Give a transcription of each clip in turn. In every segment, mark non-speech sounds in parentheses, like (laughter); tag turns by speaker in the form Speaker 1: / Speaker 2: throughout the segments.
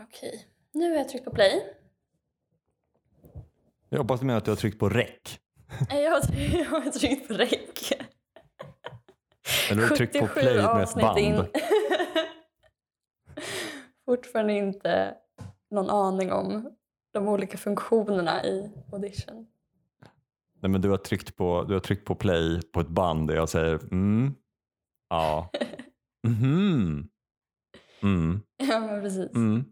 Speaker 1: Okej, nu har jag tryckt på play.
Speaker 2: Jag hoppas du menar att du har tryckt på räck. (laughs)
Speaker 1: Jag har, tryckt på räck.
Speaker 2: Eller har du tryckt på
Speaker 1: 77
Speaker 2: play med ett band.
Speaker 1: in. Fortfarande inte någon aning om de olika funktionerna i audition.
Speaker 2: Nej, men du, har tryckt på, du har tryckt på play på ett band och jag säger mm, ja, (laughs) mhm, mm,
Speaker 1: Ja, men precis.
Speaker 2: mm.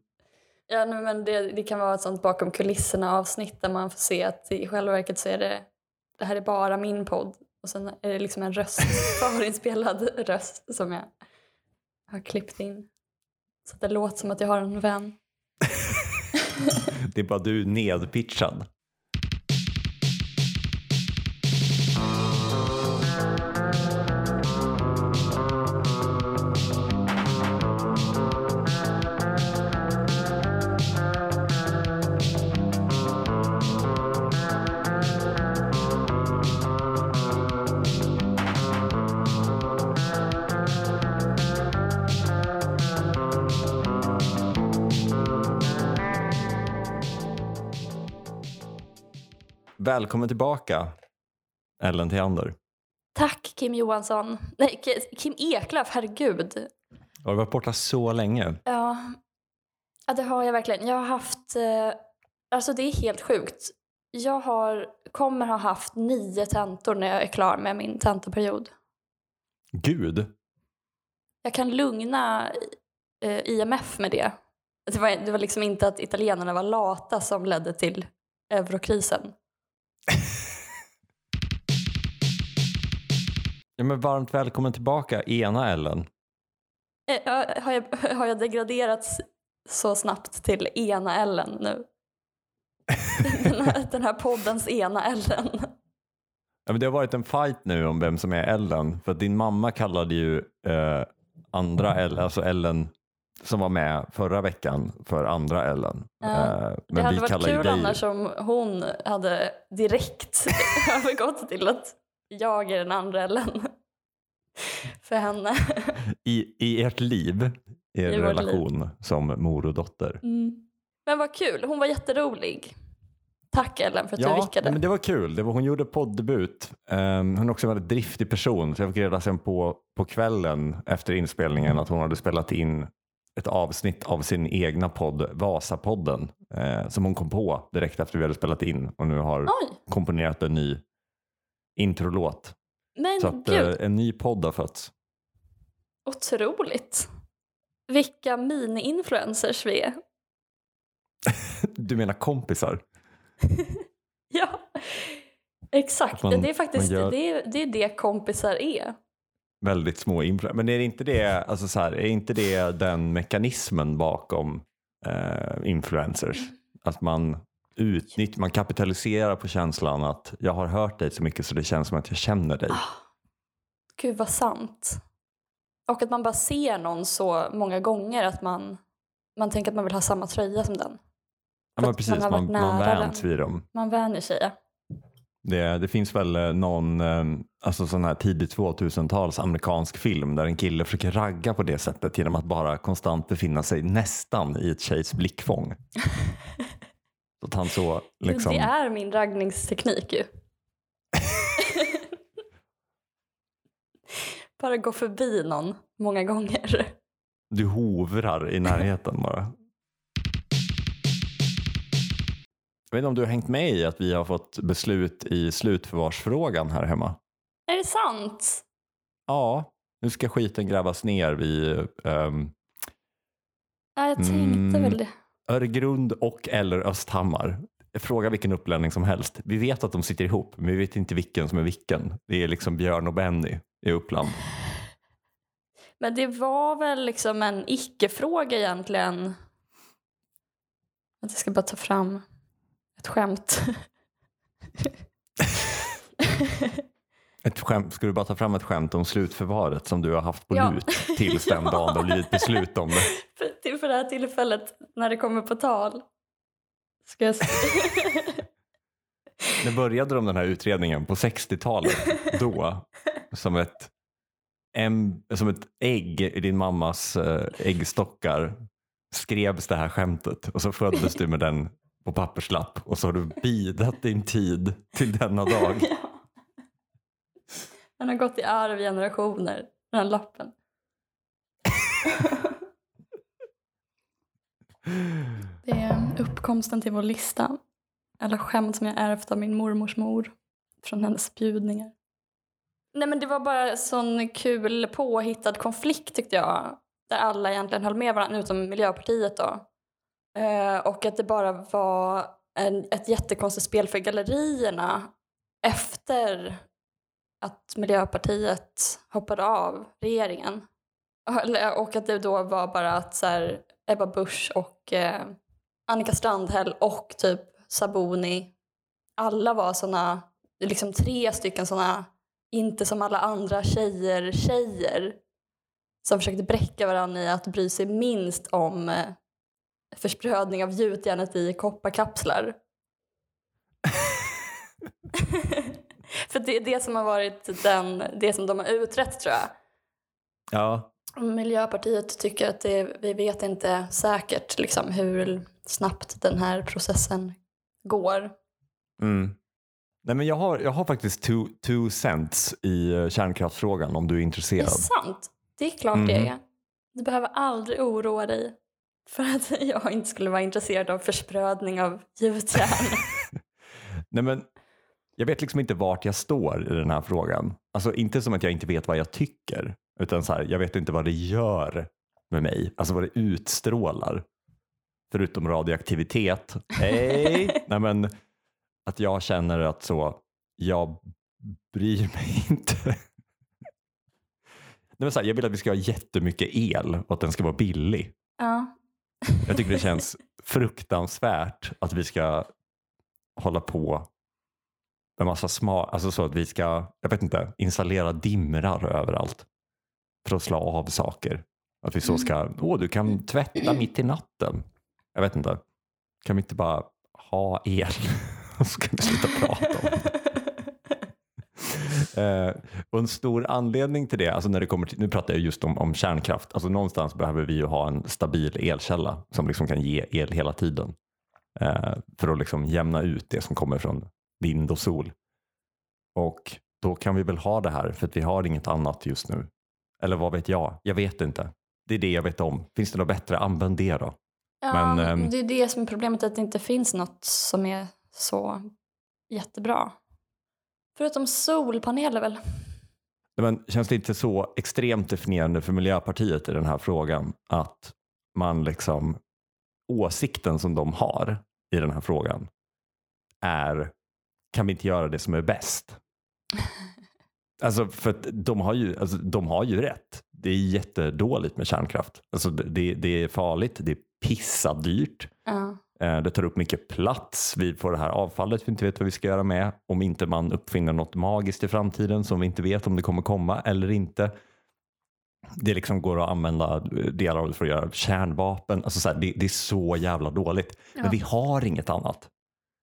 Speaker 1: Ja, nej, men det, det kan vara ett sånt bakom kulisserna avsnitt där man får se att i själva verket så är det det här är bara min podd och sen är det liksom en röst, (laughs) förinspelad röst som jag har klippt in. Så det låter som att jag har en vän. (laughs)
Speaker 2: Det är bara du nedpitchad. Välkommen tillbaka Ellen Theander.
Speaker 1: Tack Kim Johansson. Nej, Ki- Kim Eklöf, herregud.
Speaker 2: Har du varit borta så länge?
Speaker 1: Ja, ja det har jag verkligen. Jag har haft, eh, alltså det är helt sjukt. Jag har, kommer ha haft nio tentor när jag är klar med min tentaperiod.
Speaker 2: Gud,
Speaker 1: Jag kan lugna eh, IMF med det. Det var, det var liksom inte att italienarna var lata som ledde till eurokrisen. (laughs)
Speaker 2: ja, men varmt välkommen tillbaka ena Ellen.
Speaker 1: Ja, Har jag, har jag degraderats så snabbt till ena Ellen nu? (laughs) Den här, den här poddens ena Ellen.
Speaker 2: Ja, men det har varit en fight nu om vem som är Ellen. För att din mamma kallade ju eh, andra Ellen, alltså Ellen som var med förra veckan för andra Ellen.
Speaker 1: Ja,
Speaker 2: Eh,
Speaker 1: Det hade varit kul
Speaker 2: dig-
Speaker 1: annars om hon hade direkt (laughs) övergått till att jag är den andra Ellen för henne.
Speaker 2: i, i ert liv, er
Speaker 1: I
Speaker 2: relation som mor och dotter.
Speaker 1: Mm. Men vad kul, hon var jätterolig. Tack Ellen för att du
Speaker 2: Ja,
Speaker 1: vickade.
Speaker 2: nej, men det var kul. Det var, hon gjorde poddebut. Um, hon är också en väldigt driftig person. Så jag fick reda sen på, på kvällen efter inspelningen att hon hade spelat in ett avsnitt av sin egna podd, Vasapodden, eh, som hon kom på direkt efter vi hade spelat in och nu har
Speaker 1: Oj,
Speaker 2: komponerat en ny introlåt.
Speaker 1: men
Speaker 2: Så att
Speaker 1: gud,
Speaker 2: eh, en ny podd har fötts.
Speaker 1: otroligt. Vilka mini-influencers vi är. (laughs)
Speaker 2: Du menar kompisar? (laughs)
Speaker 1: Ja, exakt.
Speaker 2: Man-
Speaker 1: det, är faktiskt,
Speaker 2: gör-
Speaker 1: det, är, det är det kompisar är.
Speaker 2: Väldigt små influencers. Men är inte det, alltså så här, är inte det den mekanismen bakom eh, influencers? Att man utnyttjar, man kapitaliserar på känslan att jag har hört dig så mycket så det känns som att jag känner dig.
Speaker 1: Gud vad sant. Och att man bara ser någon så många gånger att man, man tänker att man vill ha samma tröja som den.
Speaker 2: Ja, men precis,
Speaker 1: man
Speaker 2: man, man vänts vid dem.
Speaker 1: Man vänjer sig. Ja.
Speaker 2: Det, det finns väl eh, någon eh, alltså sån här tidigt 2000-tals amerikansk film där en kille försöker ragga på det sättet genom att bara konstant befinna sig nästan i ett tjejs blickfång. (laughs) Så att han så liksom...
Speaker 1: Det är min raggningsteknik ju. (laughs) bara gå förbi någon många gånger.
Speaker 2: Du hovrar i närheten bara. Jag vet inte om du har hängt med i att vi har fått beslut i slutförvarsfrågan här hemma.
Speaker 1: Är det sant?
Speaker 2: Ja, nu ska skiten grävas ner vid ehm,
Speaker 1: Ja, jag tänkte
Speaker 2: Mm.
Speaker 1: väl det.
Speaker 2: Öregrund och eller Östhammar. Fråga vilken upplänning som helst. Vi vet att de sitter ihop, men vi vet inte vilken som är vilken. Det är liksom Björn och Benny i Uppland.
Speaker 1: Men det var väl liksom en icke-fråga egentligen. Jag ska bara ta fram ett skämt. (laughs)
Speaker 2: Ett skämt, ska du bara ta fram ett skämt om slutförvaret som du har haft på
Speaker 1: Ja.
Speaker 2: lut tills den
Speaker 1: Ja.
Speaker 2: dagen det har blivit beslut om det? (laughs)
Speaker 1: för, till för det här tillfället när det kommer på tal. Ska jag... (laughs)
Speaker 2: När började de den här utredningen? På 60-talet? Då? Som ett, em, som ett ägg i din mammas eh, äggstockar skrevs det här skämtet och så föddes du med den på papperslapp och så har du bidat din tid till denna dag. (laughs)
Speaker 1: Ja. Den har gått i arv i generationer, den här lappen. (laughs) Det är uppkomsten till vår lista. Alla skämt som jag ärvt av min mormors mor. Från hennes bjudningar. Nej men det var bara sån kul påhittad konflikt tyckte jag. Där alla egentligen höll med varandra, utom Miljöpartiet då. Eh, och att det bara var en, ett jättekonstigt spel för gallerierna efter att Miljöpartiet hoppade av regeringen. (laughs) Och att det då var bara att så här, Ebba Busch och eh, Annika Strandhäll och typ Sabuni, alla var såna, liksom tre stycken såna inte som alla andra tjejer tjejer som försökte bräcka varandra i att bry sig minst om eh, försprödning av gjutjärnet i kopparkapslar. (laughs) För det är det som har varit den, det som de har utrett tror jag.
Speaker 2: Ja,
Speaker 1: Miljöpartiet tycker att det, vi vet inte säkert liksom, hur snabbt den här processen går.
Speaker 2: mm. Nej, men jag, har, jag har faktiskt two, two cents i eh, kärnkraftsfrågan om du är
Speaker 1: Det är
Speaker 2: intresserad.
Speaker 1: sant. Det är klart det
Speaker 2: Mhm.
Speaker 1: är. Du behöver aldrig oroa dig för att (laughs) jag inte skulle vara intresserad av försprödning av gjutjärn. (laughs)
Speaker 2: Nej, men jag vet liksom inte vart jag står i den här frågan. Alltså inte som att jag inte vet vad jag tycker, utan så här, jag vet inte vad det gör med mig, alltså vad det utstrålar. Förutom radioaktivitet. Hej! (laughs) Nej, men att jag känner att så, jag bryr mig inte. Nej, men så här, jag vill att vi ska ha jättemycket el och att den ska vara billig.
Speaker 1: ja.
Speaker 2: Jag tycker det känns fruktansvärt att vi ska hålla på med massa smart, alltså så att vi ska, jag vet inte, installera dimrar överallt för att slå av saker. Att vi så ska, åh du kan tvätta mitt i natten. Jag vet inte, kan vi inte bara ha el (laughs) och så kan vi sluta prata om det. Eh, och en stor anledning till det, alltså när det kommer till, nu pratar jag just om, om kärnkraft, alltså någonstans behöver vi ju ha en stabil elkälla som liksom kan ge el hela tiden. Eh, för att liksom jämna ut det som kommer från vind och sol. Och då kan vi väl ha det här för att vi har inget annat just nu. Eller vad vet jag? Jag vet inte. Det är det jag vet om. Finns det något bättre? Använd det då.
Speaker 1: Ja,
Speaker 2: Men, ehm,
Speaker 1: det är det som är problemet, att det inte finns något som är så jättebra. Förutom solpaneler väl?
Speaker 2: Men känns det inte så extremt definierande för Miljöpartiet i den här frågan att man liksom åsikten som de har i den här frågan är kan vi inte göra det som är bäst? (laughs) Alltså för de har ju, alltså, de har ju rätt. Det är jättedåligt med kärnkraft. Alltså, det, det är farligt, det är pissadyrt.
Speaker 1: Ja.
Speaker 2: Eh, Det tar upp mycket plats. Vi får det här avfallet vi inte vet vad vi ska göra med. Om inte man uppfinner något magiskt i framtiden som vi inte vet om det kommer komma eller inte. Det liksom går att använda eh, delar av det för att göra kärnvapen. Alltså så här, det, det är så jävla dåligt.
Speaker 1: Ja.
Speaker 2: Men vi har inget annat.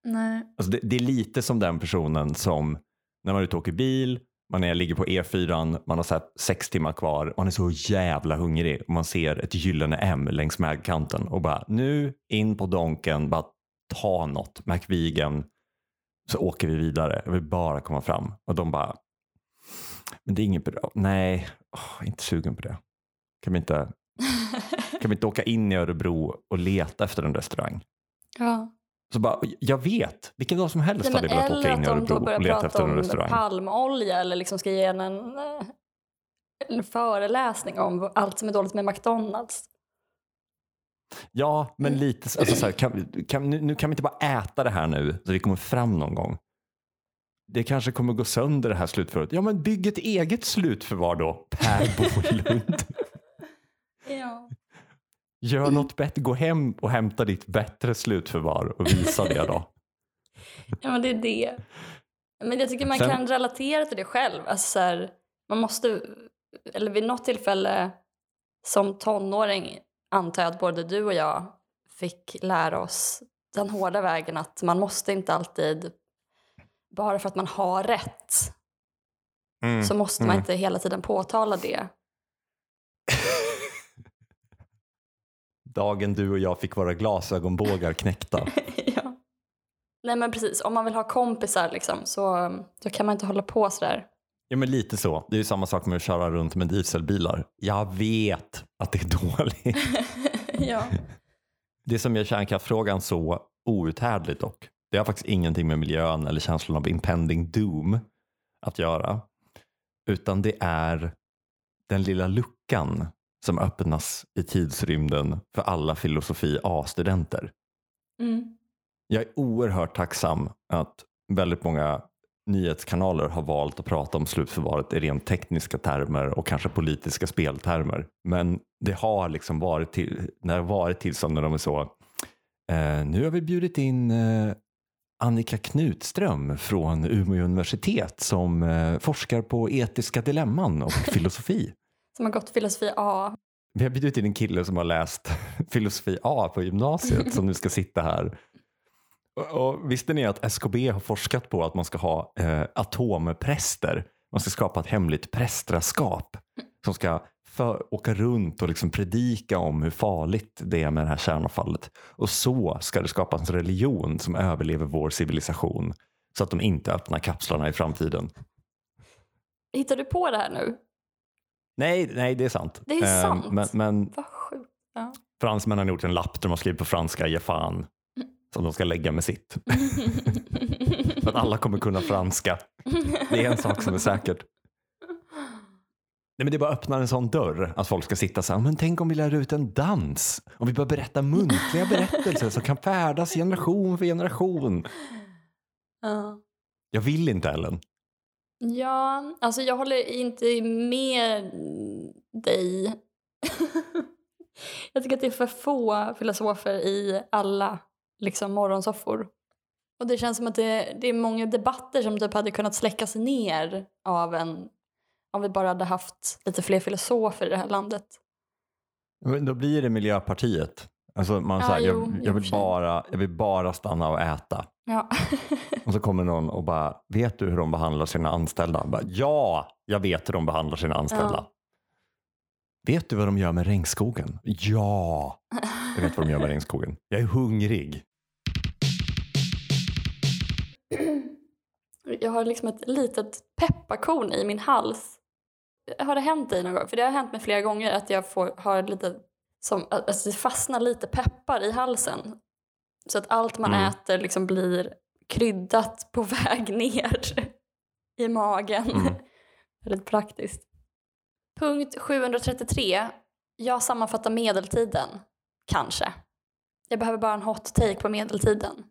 Speaker 1: Nej.
Speaker 2: Alltså det, det är lite som den personen som när man är ute och åker bil, man är, ligger på E4, man har så sex timmar kvar man är så jävla hungrig och man ser ett gyllene M längs vägkanten och bara nu in på donken, bara ta något, McVigan, så åker vi vidare. Jag vill bara komma fram. Och de bara, men det är inget bra. Nej, åh, inte sugen på det. Kan vi, inte, kan vi inte (laughs) åka in i Örebro och leta efter en restaurang?
Speaker 1: ja.
Speaker 2: Så bara, jag vet, vilken dag som helst
Speaker 1: Nej,
Speaker 2: hade jag velat åka
Speaker 1: eller
Speaker 2: in i
Speaker 1: att de
Speaker 2: Örebro och leta
Speaker 1: prata
Speaker 2: efter en
Speaker 1: om
Speaker 2: restaurang.
Speaker 1: palmolja eller liksom ska ge en, en, eh, en föreläsning om allt som är dåligt med McDonalds.
Speaker 2: Ja, men lite så- alltså så här, kan, kan, nu, nu kan vi inte bara äta det här nu så vi kommer fram någon gång. Det kanske kommer gå sönder det här slutförvaret. Ja, men bygg ett eget slutförvar då, Per Bolund. (laughs)
Speaker 1: Ja.
Speaker 2: Gör något bättre, gå hem och hämta ditt bättre slutförvar och visa det då. (laughs)
Speaker 1: ja, men det är det. Men jag tycker man
Speaker 2: Sen-
Speaker 1: kan relatera till det själv. Alltså så här, man måste, eller vid något tillfälle som tonåring antar jag att både du och jag fick lära oss den hårda vägen att man måste inte alltid, bara för att man har rätt,
Speaker 2: Mm.
Speaker 1: så måste man
Speaker 2: mm.
Speaker 1: inte hela tiden påtala det. (laughs)
Speaker 2: dagen du och jag fick våra glasögonbågar knäckta. (laughs)
Speaker 1: ja. Nej men precis, om man vill ha kompisar liksom, så då kan man inte hålla på sådär.
Speaker 2: Ja men lite så. Det är ju samma sak med att köra runt med dieselbilar. Jag vet att det är (laughs) dåligt. (laughs)
Speaker 1: ja.
Speaker 2: Det som gör kärnkraftfrågan så outhärdligt dock, det har faktiskt ingenting med miljön eller känslan av impending doom att göra. Utan det är den lilla luckan som öppnas i tidsrymden för alla filosofi A-studenter.
Speaker 1: Mm.
Speaker 2: Jag är oerhört tacksam att väldigt många nyhetskanaler har valt att prata om slutförvaret i rent tekniska termer och kanske politiska speltermer. Men det har liksom varit, till, när det varit tillstånd när de är så eh, nu har vi bjudit in eh, Annika Knutström från Umeå universitet som eh, forskar på etiska dilemman och filosofi.
Speaker 1: Som har gått filosofi A.
Speaker 2: Vi har bjudit in en kille som har läst (laughs) filosofi A på gymnasiet som nu ska sitta här. Och, och visste ni att SKB har forskat på att man ska ha eh, atompräster? Man ska skapa ett hemligt prästraskap som ska för, åka runt och liksom predika om hur farligt det är med det här kärnavfallet. Och så ska det skapas en religion som överlever vår civilisation så att de inte öppnar kapslarna i framtiden.
Speaker 1: Hittar du på det här nu?
Speaker 2: Nej, nej det är sant.
Speaker 1: Det är
Speaker 2: Eh,
Speaker 1: sant?
Speaker 2: Men, men
Speaker 1: Vad sjukt. Ja.
Speaker 2: fransmännen har gjort en lapp där de har skrivit på franska ge fan som de ska lägga med sitt. (laughs) För att alla kommer kunna franska. Det är en sak som är säkert. Nej, men det bara öppnar en sån dörr att folk ska sitta så här, men tänk om vi lär ut en dans? Om vi börjar berätta muntliga berättelser som kan färdas generation för generation.
Speaker 1: Ja.
Speaker 2: Jag vill inte Ellen.
Speaker 1: Ja, alltså jag håller inte med dig. (laughs) jag tycker att det är för få filosofer i alla liksom, morgonsoffor. Och det känns som att det, det är många debatter som typ hade kunnat släckas ner av en om vi bara hade haft lite fler filosofer i det här landet.
Speaker 2: Men då blir det Miljöpartiet. Alltså man
Speaker 1: Ja,
Speaker 2: säger,
Speaker 1: jo, i
Speaker 2: jag, jag, vill bara, jag vill bara stanna och äta.
Speaker 1: Ja. (laughs)
Speaker 2: Och så kommer någon och bara, vet du hur de behandlar sina anställda? Bara, ja, jag vet hur de behandlar sina anställda.
Speaker 1: Ja.
Speaker 2: Vet du vad de gör med regnskogen? Ja, jag vet vad de gör med regnskogen. Jag är hungrig. (clears throat)
Speaker 1: Jag har liksom ett litet pepparkorn i min hals. Har det hänt dig någon gång? För det har hänt mig flera gånger att jag får, har lite, som, alltså det fastnar lite peppar i halsen. Så att allt man
Speaker 2: Mm.
Speaker 1: äter liksom blir kryddat på (laughs) väg ner i magen.
Speaker 2: Mm. (laughs)
Speaker 1: Väldigt praktiskt. Punkt 733. Jag sammanfattar medeltiden. Kanske. Jag behöver bara en hot take på medeltiden.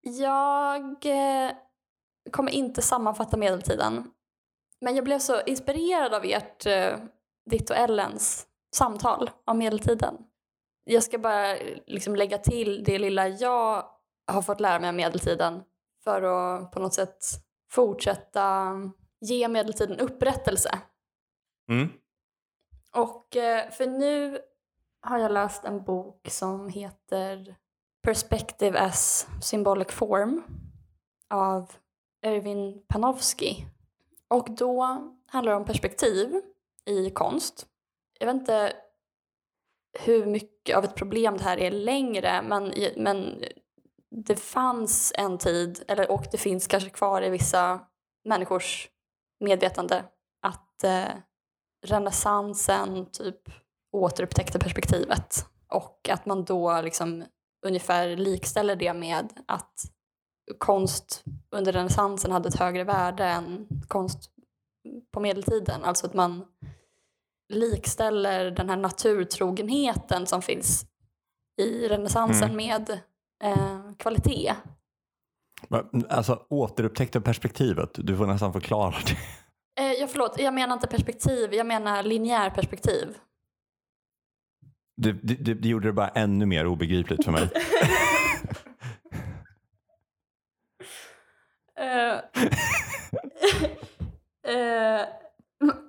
Speaker 1: Jag eh, kommer inte sammanfatta medeltiden. Men jag blev så inspirerad av ert, eh, ditt och Ellens samtal om medeltiden. Jag ska bara liksom lägga till det lilla jag har fått lära mig om medeltiden för att på något sätt fortsätta ge medeltiden upprättelse.
Speaker 2: Mm.
Speaker 1: Och eh, för nu har jag läst en bok som heter Perspective as Symbolic Form av Erwin Panofsky. Och då handlar det om perspektiv i konst. Jag vet inte hur mycket av ett problem det här är längre men, men det fanns en tid, eller, och det finns kanske kvar i vissa människors medvetande att eh, renässansen typ återupptäckte perspektivet och att man då liksom ungefär likställer det med att konst under renässansen hade ett högre värde än konst på medeltiden. Alltså att man likställer den här naturtrogenheten som finns i renässansen
Speaker 2: Mm.
Speaker 1: med eh, kvalitet.
Speaker 2: Men, Alltså återupptäckta perspektivet, du får nästan förklara det.
Speaker 1: Eh, ja, förlåt, jag menar inte perspektiv, jag menar linjär perspektiv.
Speaker 2: Det, det, det det gjorde det bara ännu mer obegripligt för mig. (laughs)
Speaker 1: Eh, (laughs) eh,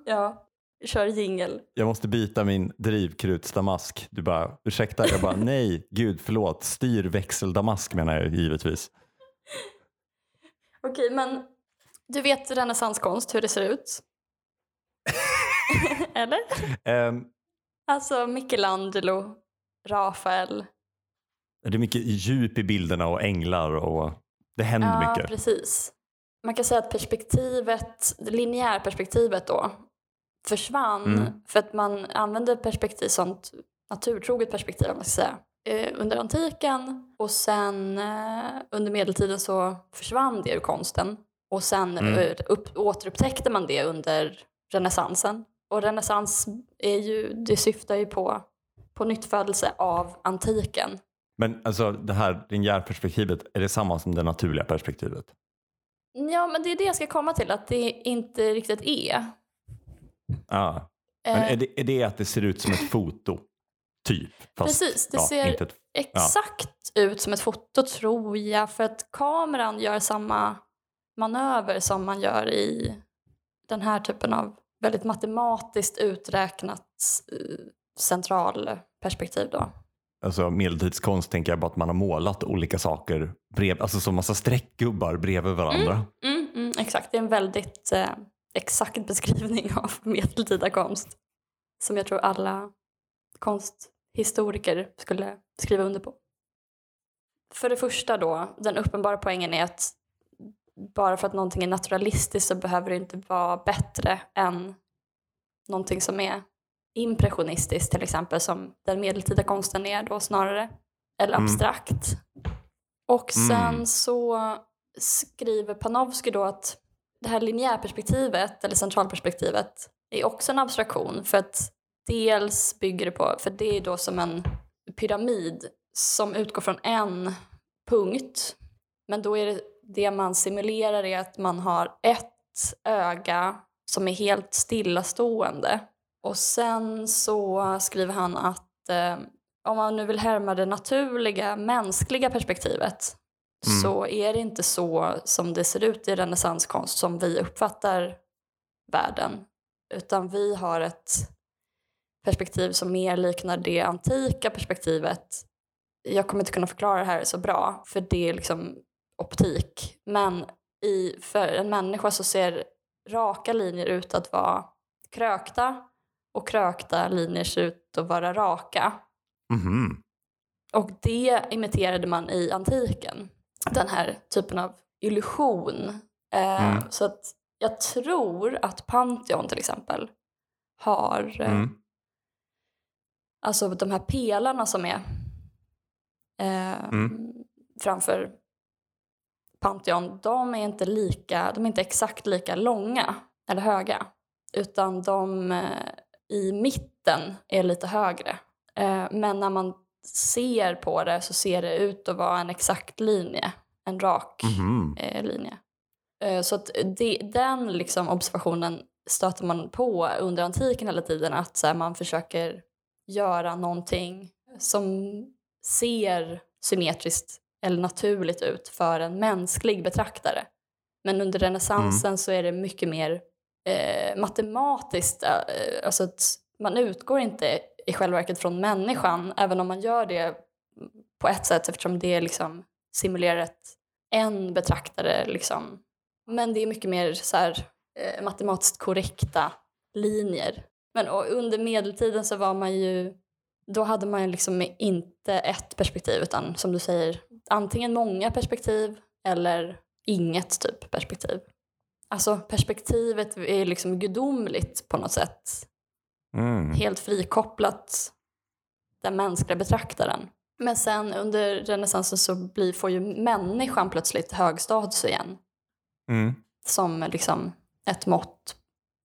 Speaker 1: ja, kör jingel.
Speaker 2: Jag måste byta min drivkrutsdamask. Du bara, ursäkta? Jag bara, (laughs) nej, gud, förlåt. Styrväxeldamask menar jag givetvis.
Speaker 1: Okej, men du vet renässanskonst, hur det ser ut? (laughs) Eller?
Speaker 2: Ehm,
Speaker 1: Alltså Michelangelo Rafael.
Speaker 2: Det är mycket djup i bilderna och änglar och det händer
Speaker 1: Ja,
Speaker 2: mycket.
Speaker 1: precis. Man kan säga att perspektivet, linjärperspektivet då, försvann
Speaker 2: Mm.
Speaker 1: för att man använde perspektiv, sånt naturtroget perspektiv om man ska säga, eh, under antiken och sen eh, under medeltiden så försvann det ur konsten och sen
Speaker 2: Mm.
Speaker 1: upp, återupptäckte man det under renässansen. Och renässans är ju, det syftar ju på, på nyttfödelse av antiken.
Speaker 2: Men alltså det här linjärperspektivet, är det samma som det naturliga perspektivet?
Speaker 1: Ja, men det är det jag ska komma till, att det inte riktigt är.
Speaker 2: Ja. Men
Speaker 1: Eh,
Speaker 2: är det, är det att det ser ut som ett foto? Typ? Fast,
Speaker 1: Precis, det
Speaker 2: ja,
Speaker 1: ser
Speaker 2: ett,
Speaker 1: exakt ut som ett foto tror jag för att kameran gör samma manöver som man gör i den här typen av väldigt matematiskt uträknat eh, centralperspektiv då.
Speaker 2: alltså medeltidskonst tänker jag bara att man har målat olika saker, brev, alltså som massa streckgubbar bredvid varandra.
Speaker 1: Mm, mm, exakt, det är en väldigt eh, exakt beskrivning av (laughs) medeltida konst som jag tror alla konsthistoriker skulle skriva under på. För det första då, den uppenbara poängen är att bara för att någonting är naturalistiskt så behöver det inte vara bättre än någonting som är impressionistiskt till exempel som den medeltida konsten är då snarare. Eller
Speaker 2: Mm.
Speaker 1: abstrakt. Och sen
Speaker 2: Mm.
Speaker 1: så skriver Panofsky då att det här linjärperspektivet eller centralperspektivet är också en abstraktion för att dels bygger det på, för det är då som en pyramid som utgår från en punkt men då är det det man simulerar är att man har ett öga som är helt stillastående. Och sen så skriver han att eh, om man nu vill härma det naturliga mänskliga perspektivet
Speaker 2: Mm.
Speaker 1: så är det inte så som det ser ut i renässanskonst som vi uppfattar världen. Utan vi har ett perspektiv som mer liknar det antika perspektivet. Jag kommer inte kunna förklara det här så bra för det är liksom optik. Men i, för en människa så ser raka linjer ut att vara krökta och krökta linjer ser ut att vara raka.
Speaker 2: Mhm.
Speaker 1: Och det imiterade man i antiken. Den här typen av illusion. Eh,
Speaker 2: Mm.
Speaker 1: Så att jag tror att Pantheon till exempel har eh,
Speaker 2: Mm.
Speaker 1: alltså de här pelarna som är eh,
Speaker 2: Mm.
Speaker 1: framför Pantheon, de är inte lika, de är inte exakt lika långa eller höga. Utan de eh, i mitten är lite högre. Eh, men när man ser på det så ser det ut att vara en exakt linje. En rak
Speaker 2: Mhm.
Speaker 1: eh, linje. Eh, så att det, den liksom observationen stöter man på under antiken hela tiden. Att så här, man försöker göra någonting som ser symmetriskt eller naturligt ut för en mänsklig betraktare. Men under renässansen så är det mycket mer eh, matematiskt. Eh, alltså att man utgår inte i själva verket från människan, även om man gör det på ett sätt eftersom det liksom simulerar ett, en betraktare. Liksom. Men det är mycket mer så här, eh, matematiskt korrekta linjer. Men och under medeltiden så var man ju, då hade man ju liksom inte ett perspektiv utan som du säger, antingen många perspektiv eller inget typ perspektiv. Alltså perspektivet är liksom gudomligt på något sätt.
Speaker 2: Mm.
Speaker 1: Helt frikopplat den mänskliga betraktaren. Men sen under renässansen så blir, får ju människan plötsligt hög status igen.
Speaker 2: Mm.
Speaker 1: Som liksom ett mått.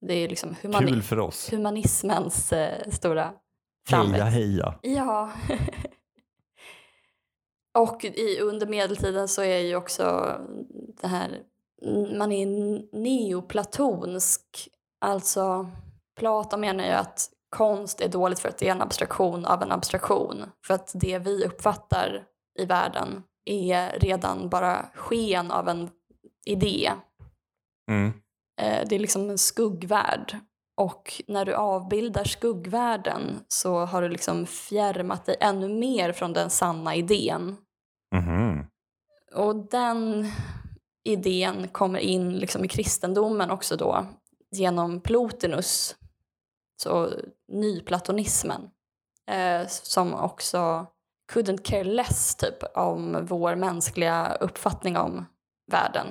Speaker 1: Det är liksom humani-
Speaker 2: Kul för oss.
Speaker 1: humanismens eh, stora
Speaker 2: Heja
Speaker 1: framväxt.
Speaker 2: heja.
Speaker 1: Ja. (laughs) och i, under medeltiden så är ju också det här, man är neoplatonsk. Alltså Platon menar ju att konst är dåligt för att det är en abstraktion av en abstraktion. För att det vi uppfattar i världen är redan bara sken av en idé.
Speaker 2: Mm.
Speaker 1: Eh, Det är liksom en skuggvärld. Och när du avbildar skuggvärlden så har du liksom fjärmat dig ännu mer från den sanna idén.
Speaker 2: Mhm.
Speaker 1: Och den idén kommer in liksom i kristendomen också då genom Plotinus, så nyplatonismen. eh, som också couldn't care less typ om vår mänskliga uppfattning om världen.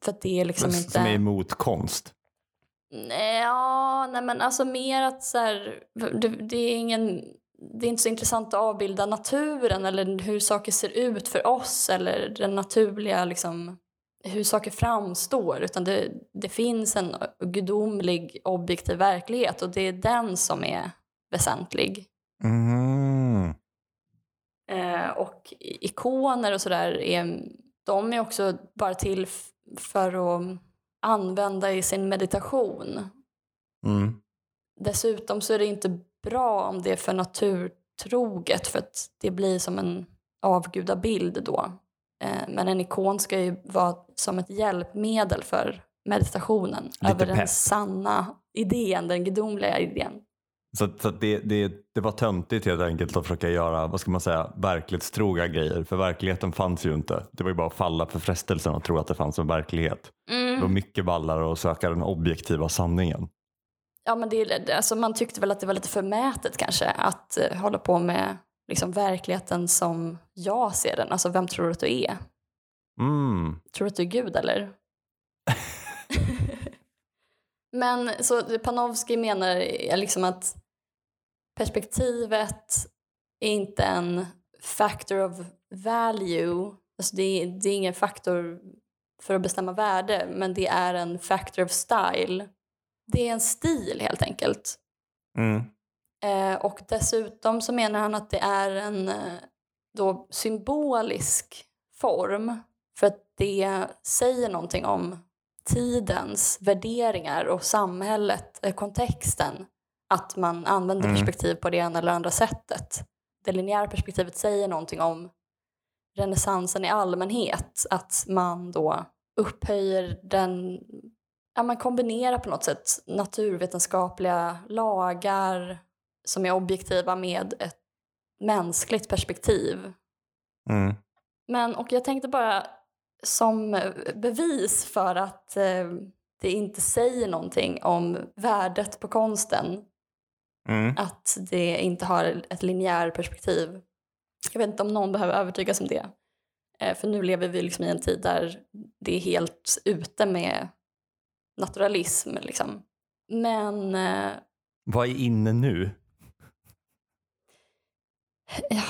Speaker 1: För det är liksom
Speaker 2: Men
Speaker 1: inte...
Speaker 2: Som är emot konst.
Speaker 1: Nej, ja, nej men alltså mer att så här, det, det är ingen det är inte så intressant att avbilda naturen eller hur saker ser ut för oss eller den naturliga liksom, hur saker framstår utan det, det finns en gudomlig objektiv verklighet och det är den som är väsentlig.
Speaker 2: Mm.
Speaker 1: Eh, och ikoner och sådär är, de är också bara till för att använda i sin meditation.
Speaker 2: Mm.
Speaker 1: Dessutom så är det inte bra om det är för naturtroget för att det blir som en avgudabild då. Eh, men en ikon ska ju vara som ett hjälpmedel för meditationen
Speaker 2: Lite
Speaker 1: över den
Speaker 2: pepp.
Speaker 1: sanna idén, den gudomliga idén.
Speaker 2: Så, så det, det, det var töntigt helt enkelt att försöka göra, vad ska man säga, verklighetstroga grejer. För verkligheten fanns ju inte. Det var ju bara att falla för frestelsen att tro att det fanns en verklighet. Det var mycket ballare att söka den objektiva sanningen.
Speaker 1: Ja, men det, alltså man tyckte väl att det var lite förmätet kanske att eh, hålla på med liksom, verkligheten som jag ser den. Alltså vem tror du att du är?
Speaker 2: Mm.
Speaker 1: Tror du att du är Gud eller? (laughs) Men så Panofsky menar liksom att perspektivet är inte en factor of value. Alltså det, är, det är ingen faktor för att bestämma värde, men det är en factor of style. Det är en stil helt enkelt.
Speaker 2: Mm.
Speaker 1: Eh, och dessutom så menar han att det är en eh, då symbolisk form för att det säger någonting om tidens värderingar och samhället, eh, kontexten. Att man använder
Speaker 2: Mm.
Speaker 1: perspektiv på det ena eller andra sättet. Det linjära perspektivet säger någonting om renässansen i allmänhet. Att man då upphöjer den, ja man kombinerar på något sätt naturvetenskapliga lagar som är objektiva med ett mänskligt perspektiv.
Speaker 2: Mm.
Speaker 1: Men, och jag tänkte bara som bevis för att eh, det inte säger någonting om värdet på konsten,
Speaker 2: Mm.
Speaker 1: att det inte har ett linjär perspektiv. Jag vet inte om någon behöver övertygas om det. Eh, för nu lever vi liksom i en tid där det är helt ute med naturalism. Liksom. Men eh,
Speaker 2: Vad är inne nu?
Speaker 1: Ja,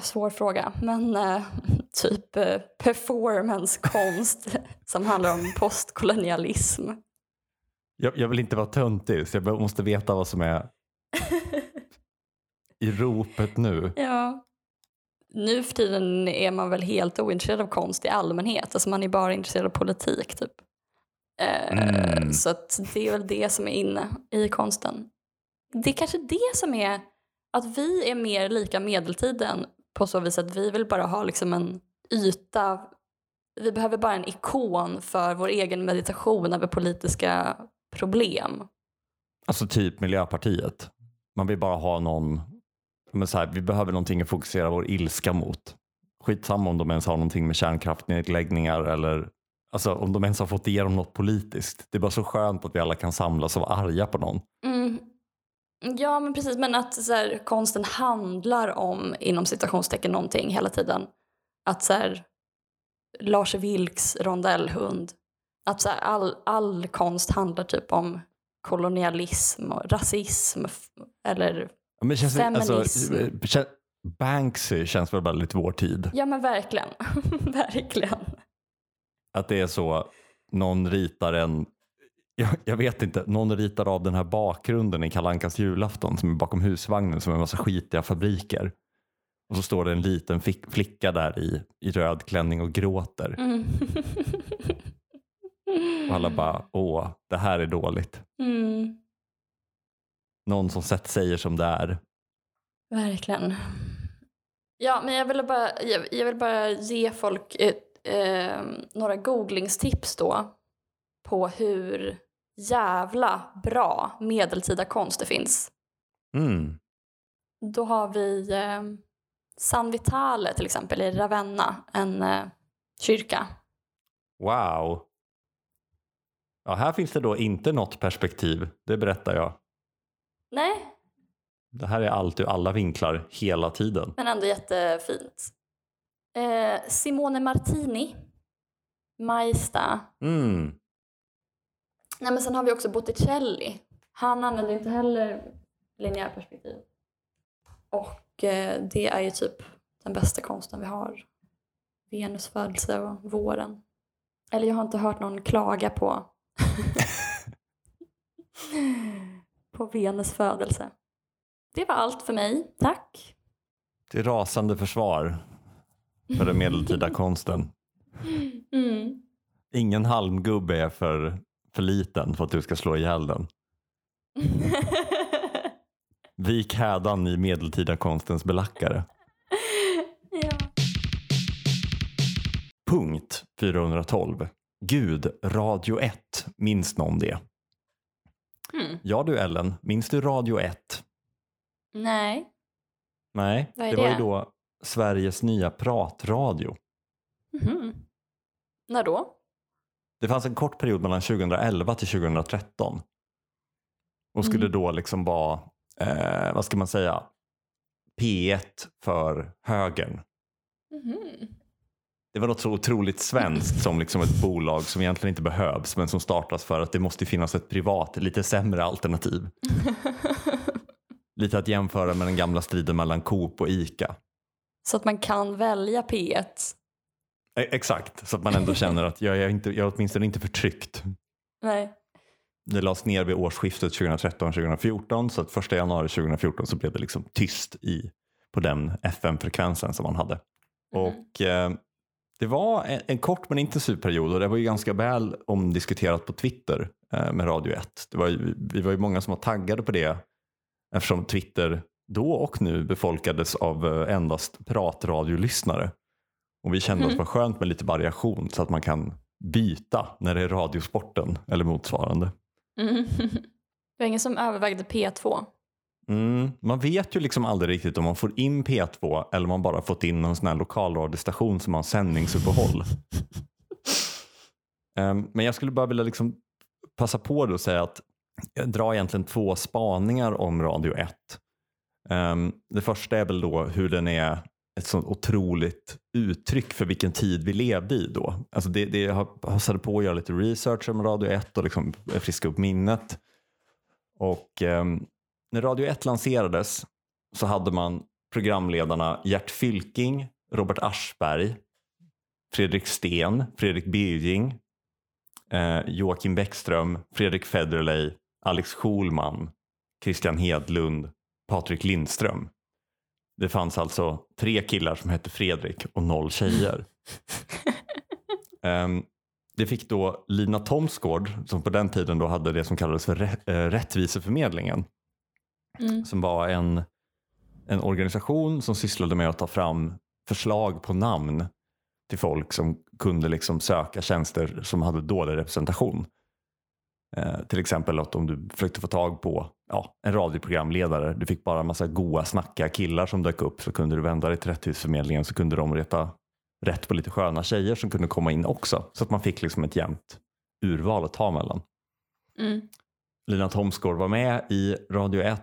Speaker 1: svår fråga. Men eh, (laughs) typ eh, performancekonst (laughs) som handlar om postkolonialism.
Speaker 2: Jag, jag vill inte vara töntig så jag måste veta vad som är (laughs) i ropet nu.
Speaker 1: Ja. Nu för tiden är man väl helt ointresserad av konst i allmänhet. Alltså man är bara intresserad av politik typ. Eh,
Speaker 2: Mm.
Speaker 1: Så det är väl det som är inne i konsten. Det är kanske det som är att vi är mer lika medeltiden på så vis att vi vill bara ha liksom en yta. Vi behöver bara en ikon för vår egen meditation över politiska problem.
Speaker 2: Alltså typ Miljöpartiet. Man vill bara ha någon, men så här, vi behöver någonting att fokusera vår ilska mot. Skitsamma om de ens har någonting med kärnkraftnedläggningar eller alltså, om de ens har fått igenom något politiskt. Det är bara så skönt att vi alla kan samlas och vara arga på någon.
Speaker 1: Ja, men precis. Men att så här, konsten handlar om, inom citationstecken, någonting hela tiden. Att så här, Lars Vilks rondellhund. Att så här, all, all konst handlar typ om kolonialism och rasism. Eller,
Speaker 2: Ja, Men känns det, alltså,
Speaker 1: Feminism.
Speaker 2: kä- Banksy känns väl väldigt vår tid.
Speaker 1: ja men verkligen. (laughs) verkligen.
Speaker 2: Att det är så, någon ritar en, jag, jag vet inte, någon ritar av den här bakgrunden i Kalankas julafton som är bakom husvagnen som är en massa skitiga fabriker. Och så står det en liten fick, flicka där i, i röd klänning och gråter.
Speaker 1: Mm.
Speaker 2: Och alla bara, åh, det här är dåligt.
Speaker 1: Mm.
Speaker 2: Någon som sett säger som det är.
Speaker 1: Verkligen. Ja, men jag vill bara, jag, jag vill bara ge folk ett, eh, några googlingstips då på hur jävla bra medeltida konst det finns.
Speaker 2: Mm.
Speaker 1: Då har vi eh, San Vitale till exempel i Ravenna, en eh, kyrka.
Speaker 2: Wow. Ja, här finns det då inte något perspektiv, det berättar jag.
Speaker 1: Nej,
Speaker 2: Det här är allt ur alla vinklar hela tiden.
Speaker 1: Men ändå jättefint. Eh, Simone Martini. Majsta.
Speaker 2: Mm.
Speaker 1: Nej, men sen har vi också Botticelli. Han använder inte heller linjärperspektiv. Och eh, det är ju typ den bästa konsten vi har. Venus födelse och våren. Eller jag har inte hört någon klaga på (laughs) på Venus födelse. Det var allt för mig. Tack.
Speaker 2: Det är rasande försvar för den medeltida (laughs) konsten.
Speaker 1: Mm.
Speaker 2: Ingen halmgubbe är för, för liten för att du ska slå ihjäl den. (laughs) Vik hädan i medeltida konstens belackare. (laughs)
Speaker 1: ja.
Speaker 2: Punkt 412. Gud, Radio 1. Minns någon det?
Speaker 1: Mm.
Speaker 2: Ja du Ellen, minns du Radio 1?
Speaker 1: Nej.
Speaker 2: Nej,
Speaker 1: är
Speaker 2: det var ju
Speaker 1: det?
Speaker 2: då Sveriges nya pratradio.
Speaker 1: Mhm. När då?
Speaker 2: Det fanns en kort period mellan 2011 till 2013. Och skulle
Speaker 1: Mm.
Speaker 2: då liksom vara, eh, vad ska man säga, P1 för högern.
Speaker 1: Mhm.
Speaker 2: Det var något så otroligt svenskt som liksom ett bolag som egentligen inte behövs men som startas för att det måste finnas ett privat, lite sämre alternativ. (laughs) Lite att jämföra med den gamla striden mellan Coop och ICA.
Speaker 1: Så att man kan välja P1.
Speaker 2: E- Exakt, så att man ändå känner att jag är, inte, jag är åtminstone inte förtryckt.
Speaker 1: Nej.
Speaker 2: Det lades ner vid årsskiftet 2013-2014 så att första januari 2014 så blev det liksom tyst i, på den FM-frekvensen som man hade. Och eh, det var en, en kort men intensiv period och det var ju ganska väl omdiskuterat på Twitter eh, med Radio 1. Det var ju, vi var ju många som var taggade på det eftersom Twitter då och nu befolkades av eh, endast pratradiolyssnare. Och vi kände att det var skönt med lite variation så att man kan byta när det är radiosporten eller motsvarande.
Speaker 1: Mm. (laughs) Det var ingen som övervägde P2.
Speaker 2: Mm, man vet ju liksom aldrig riktigt om man får in P2 eller om man bara fått in någon sån här lokalradiostation som har sändningsuppehåll. (laughs) Ehm, men jag skulle bara vilja liksom passa på och säga att jag drar egentligen två spaningar om Radio 1. Ehm, det första är väl då hur den är ett sånt otroligt uttryck för vilken tid vi levde i då. Alltså det, det jag passade på att göra lite research om Radio 1 och liksom friska upp minnet. Och eh, när Radio 1 lanserades så hade man programledarna Gert Fylking, Robert Aschberg, Fredrik Sten, Fredrik Birging, eh, Joakim Bäckström, Fredrik Federley, Alex Schulman, Christian Hedlund, Patrik Lindström. Det fanns alltså tre killar som hette Fredrik och noll tjejer. (laughs) Ehm, det fick då Lina Thomsgård, som på den tiden då hade det som kallades för eh, Rättviseförmedlingen,
Speaker 1: Mm.
Speaker 2: som var en, en organisation som sysslade med att ta fram förslag på namn till folk som kunde liksom söka tjänster som hade dålig representation. Eh, till exempel att om du försökte få tag på ja, en radioprogramledare, du fick bara en massa goa snackiga killar som dök upp så kunde du vända dig till Rättighetsförmedlingen så kunde de reta rätt på lite sköna tjejer som kunde komma in också. Så att man fick liksom ett jämnt urval att ta mellan.
Speaker 1: Mm.
Speaker 2: Lina Thomsgård var med i Radio 1.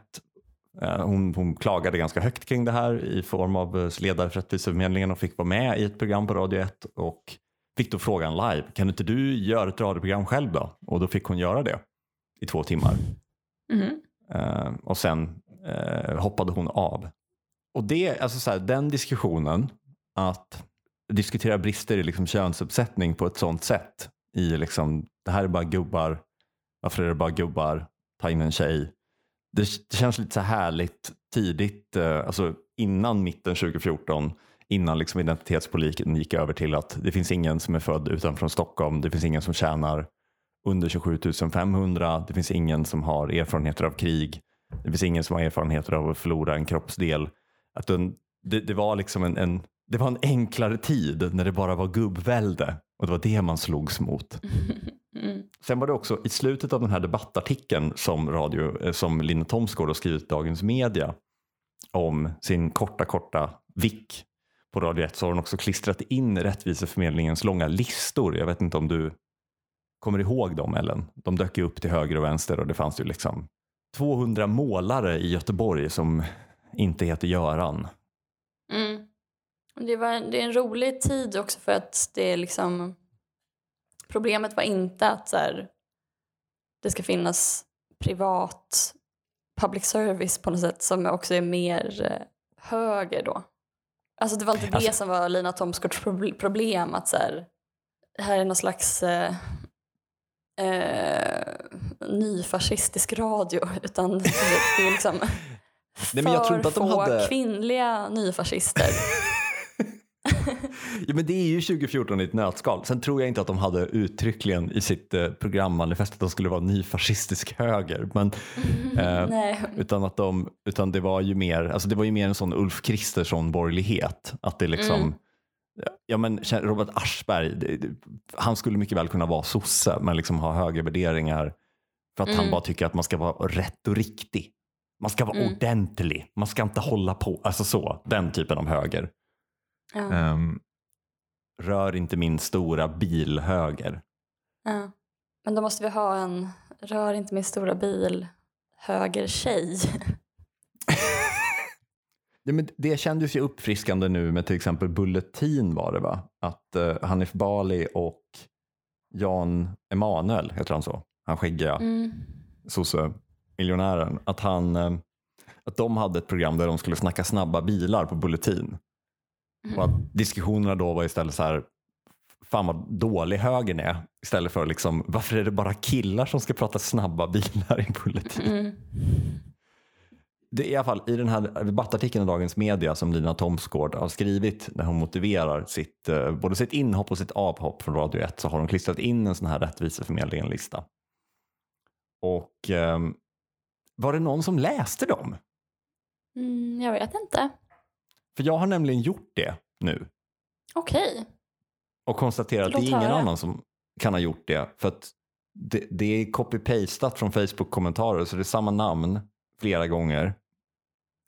Speaker 2: Eh, Hon, hon klagade ganska högt kring det här i form av eh, ledare för Rättviseförmedlingen och fick vara med i ett program på Radio 1 och fick då frågan live, kan inte du göra ett radioprogram själv då? Och då fick hon göra det i två timmar.
Speaker 1: Mhm.
Speaker 2: Eh, och sen eh, hoppade hon av. Och det, alltså så här, den diskussionen, att diskutera brister i liksom könsuppsättning på ett sånt sätt i liksom, det här är bara gubbar, varför är det bara gubbar, ta in en tjej. Det, det känns lite så härligt tidigt, eh, alltså innan mitten 2014, innan liksom identitetspolitiken gick över till att det finns ingen som är född utanför Stockholm, det finns ingen som tjänar under 27 500. Det finns ingen som har erfarenheter av krig. Det finns ingen som har erfarenheter av att förlora en kroppsdel. Att den, det, det, var liksom en, en, det var en enklare tid när det bara var gubbvälde och det var det man slogs mot.
Speaker 1: Mm.
Speaker 2: Sen var det också i slutet av den här debattartikeln som, radio, eh, som Lina Thomsgård har skrivit i Dagens Media om sin korta, korta vick på Radio 1 så har hon också klistrat in Rättviseförmedlingens långa listor. Jag vet inte om du kommer ihåg dem Ellen? De dök ju upp till höger och vänster och det fanns ju liksom 200 målare i Göteborg som inte heter Göran.
Speaker 1: Mm. Det, var, det är en rolig tid också för att det är liksom... Problemet var inte att så här, det ska finnas privat public service på något sätt som också är mer eh, höger då. Alltså det var inte det
Speaker 2: Alltså-
Speaker 1: som var Lina Thomsgårds prob- problem att så här, det här är någon slags eh, eh, nyfascistisk radio (laughs) utan det är liksom (laughs)
Speaker 2: Nej, men jag
Speaker 1: för
Speaker 2: inte att de
Speaker 1: få
Speaker 2: hade-
Speaker 1: kvinnliga nyfascister. (laughs)
Speaker 2: Ja, men det är ju 2014 i ett nötskal. Sen tror jag inte att de hade uttryckligen i sitt eh, programmanifest att de skulle vara nyfascistisk höger. Men, eh, utan, att de, utan det var ju mer, alltså det var ju mer en sån Ulf Kristersson borgerlighet. Att det liksom,
Speaker 1: Mm.
Speaker 2: Ja, men Robert Aschberg, det, det, han skulle mycket väl kunna vara sosse men liksom ha höga värderingar för att han
Speaker 1: Mm.
Speaker 2: bara tycker att man ska vara rätt och riktig. Man ska vara
Speaker 1: Mm.
Speaker 2: ordentlig, man ska inte hålla på, alltså så, den typen av höger.
Speaker 1: Ja,
Speaker 2: Ehm, rör inte min stora bilhöger.
Speaker 1: ja. Men då måste vi ha en rör inte min stora bil höger tjej. (laughs)
Speaker 2: Men det kändes ju uppfriskande nu med till exempel Bulletin var det va? Att uh, Hanif Bali och Jan Emanuel, heter han så? Han skäggiga
Speaker 1: Mm.
Speaker 2: sosse-miljonären. Att, han, eh, att de hade ett program där de skulle snacka snabba bilar på Bulletin. Och att diskussionerna då var istället så här, fan vad dålig högern är. Istället för liksom, varför är det bara killar som ska prata snabba bilar i Bulletin?
Speaker 1: Mm.
Speaker 2: Det är i alla fall i den här debattartikeln i Dagens Media som Lina Thomsgård har skrivit när hon motiverar sitt, eh, både sitt inhopp och sitt avhopp från Radio 1 så har hon klistrat in en sån här rättviseförmedlingen-lista. Och ehm, var det någon som läste dem?
Speaker 1: Mm, jag vet inte.
Speaker 2: För jag har nämligen gjort det nu
Speaker 1: Okej.
Speaker 2: och konstaterat att det är ingen
Speaker 1: höra.
Speaker 2: annan som kan ha gjort det. För att det, det är copy-pastat från Facebook-kommentarer så det är samma namn flera gånger.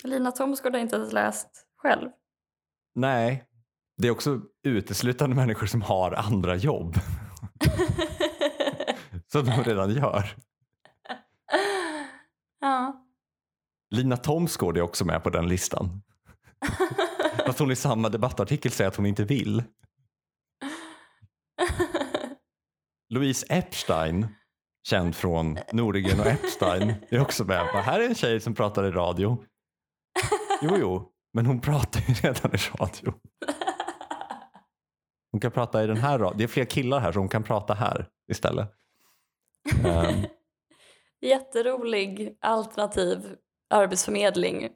Speaker 1: Lina Thomsgård har inte ens läst själv.
Speaker 2: Nej, det är också uteslutande människor som har andra jobb (laughs) som de redan gör.
Speaker 1: ja.
Speaker 2: Lina Thomsgård är också med på den listan. Fast hon i samma debattartikel säger att hon inte vill. Louise Epstein, känd från Nordegren och Epstein, är också med. Här är en tjej som pratar i radio. Jo, jo, men hon pratar ju redan i radio. Hon kan prata i den här radion. Det är fler killar här så hon kan prata här istället. Ehm, (laughs)
Speaker 1: Jätterolig alternativ arbetsförmedling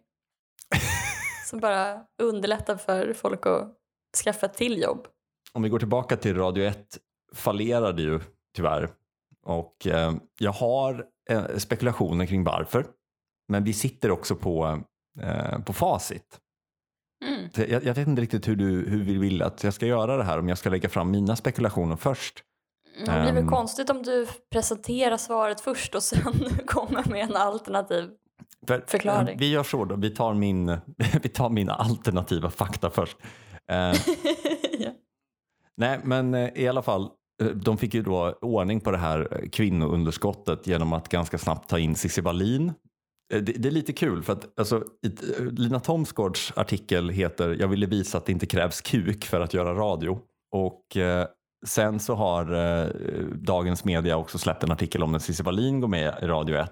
Speaker 1: (laughs) som bara underlättar för folk att skaffa ett till jobb.
Speaker 2: om vi går tillbaka till Radio 1 fallerade ju tyvärr. Och eh, jag har eh, spekulationer kring varför. Men vi sitter också på, på facit.
Speaker 1: Mm.
Speaker 2: Jag, jag vet inte riktigt hur du hur vi vill att jag ska göra det här. Om jag ska lägga fram mina spekulationer först.
Speaker 1: Det blir väl
Speaker 2: Ehm.
Speaker 1: konstigt om du presenterar svaret först och (laughs) sen kommer med en alternativ.
Speaker 2: För,
Speaker 1: Förklaring.
Speaker 2: eh, Vi gör så då. Vi tar min, (laughs) vi tar mina alternativa fakta först. Eh, (laughs)
Speaker 1: ja.
Speaker 2: Nej, men eh, i alla fall, eh, de fick ju då ordning på det här eh, kvinnounderskottet genom att ganska snabbt ta in Cissi Wallin. Eh, det, det är lite kul för att alltså, eh, Lina Thomsgårds artikel heter Jag ville visa att det inte krävs kuk för att göra radio. Och eh, sen så har eh, Dagens Media också släppt en artikel om när Cissi Wallin går med i Radio 1.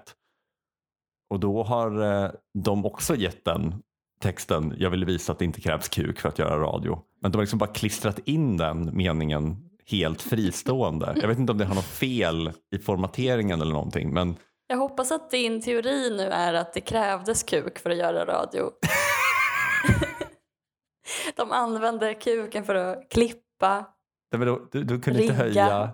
Speaker 2: Och då har eh, de också gett den texten Jag ville visa att det inte krävs kuk för att göra radio. Men de har liksom bara klistrat in den meningen helt fristående. Jag vet inte om det har något fel i formateringen eller någonting. Men
Speaker 1: jag hoppas att din teori nu är att det krävdes kuk för att göra radio. (laughs) De använde kuken för att klippa.
Speaker 2: var då, du, du kunde inte
Speaker 1: Rigga.
Speaker 2: höja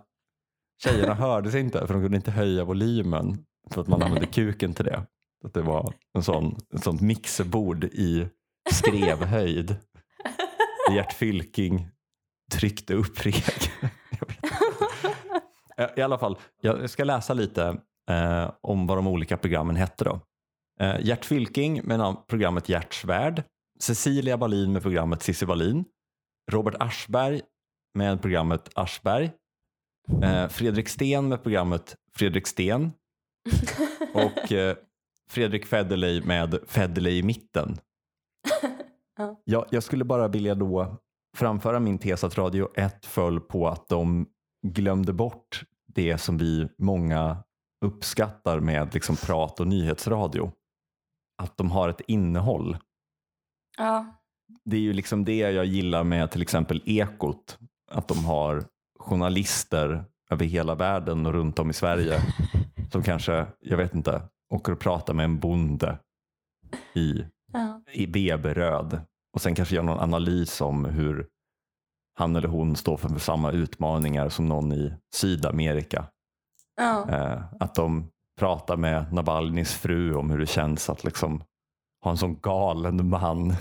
Speaker 2: Tjejerna hördes inte för de kunde inte höja volymen för att man använde kuken till det. Att det var en sån, ett sånt mixerbord i skrevhöjd. (laughs) Gert Fylking tryckte upp regeln. (laughs) Inte. Eh, I alla fall, jag ska läsa lite eh, om vad de olika programmen hette då. Eh, Gert Fylking med programmet Gerts värld. Cecilia Wallin med programmet Cissi Wallin. Robert Aschberg med programmet Aschberg. Eh, Fredrik Sten med programmet Fredrik Sten. (laughs) Och eh, Fredrik Federley med Federley i mitten. (laughs)
Speaker 1: Ja.
Speaker 2: jag, jag skulle bara vilja då framföra min tes att Radio 1 föll på att de glömde bort det som vi många uppskattar med liksom prat och nyhetsradio. Att de har ett innehåll.
Speaker 1: Ja.
Speaker 2: Det är ju liksom det jag gillar med till exempel Ekot. Att de har journalister över hela världen och runt om i Sverige (laughs) som kanske, jag vet inte, åker och pratar med en bonde i,
Speaker 1: Ja.
Speaker 2: i Veberöd och sen kanske gör någon analys om hur han eller hon står för samma utmaningar som någon i Sydamerika.
Speaker 1: Ja.
Speaker 2: Eh, att de pratar med Navalnys fru om hur det känns att liksom ha en sån galen man.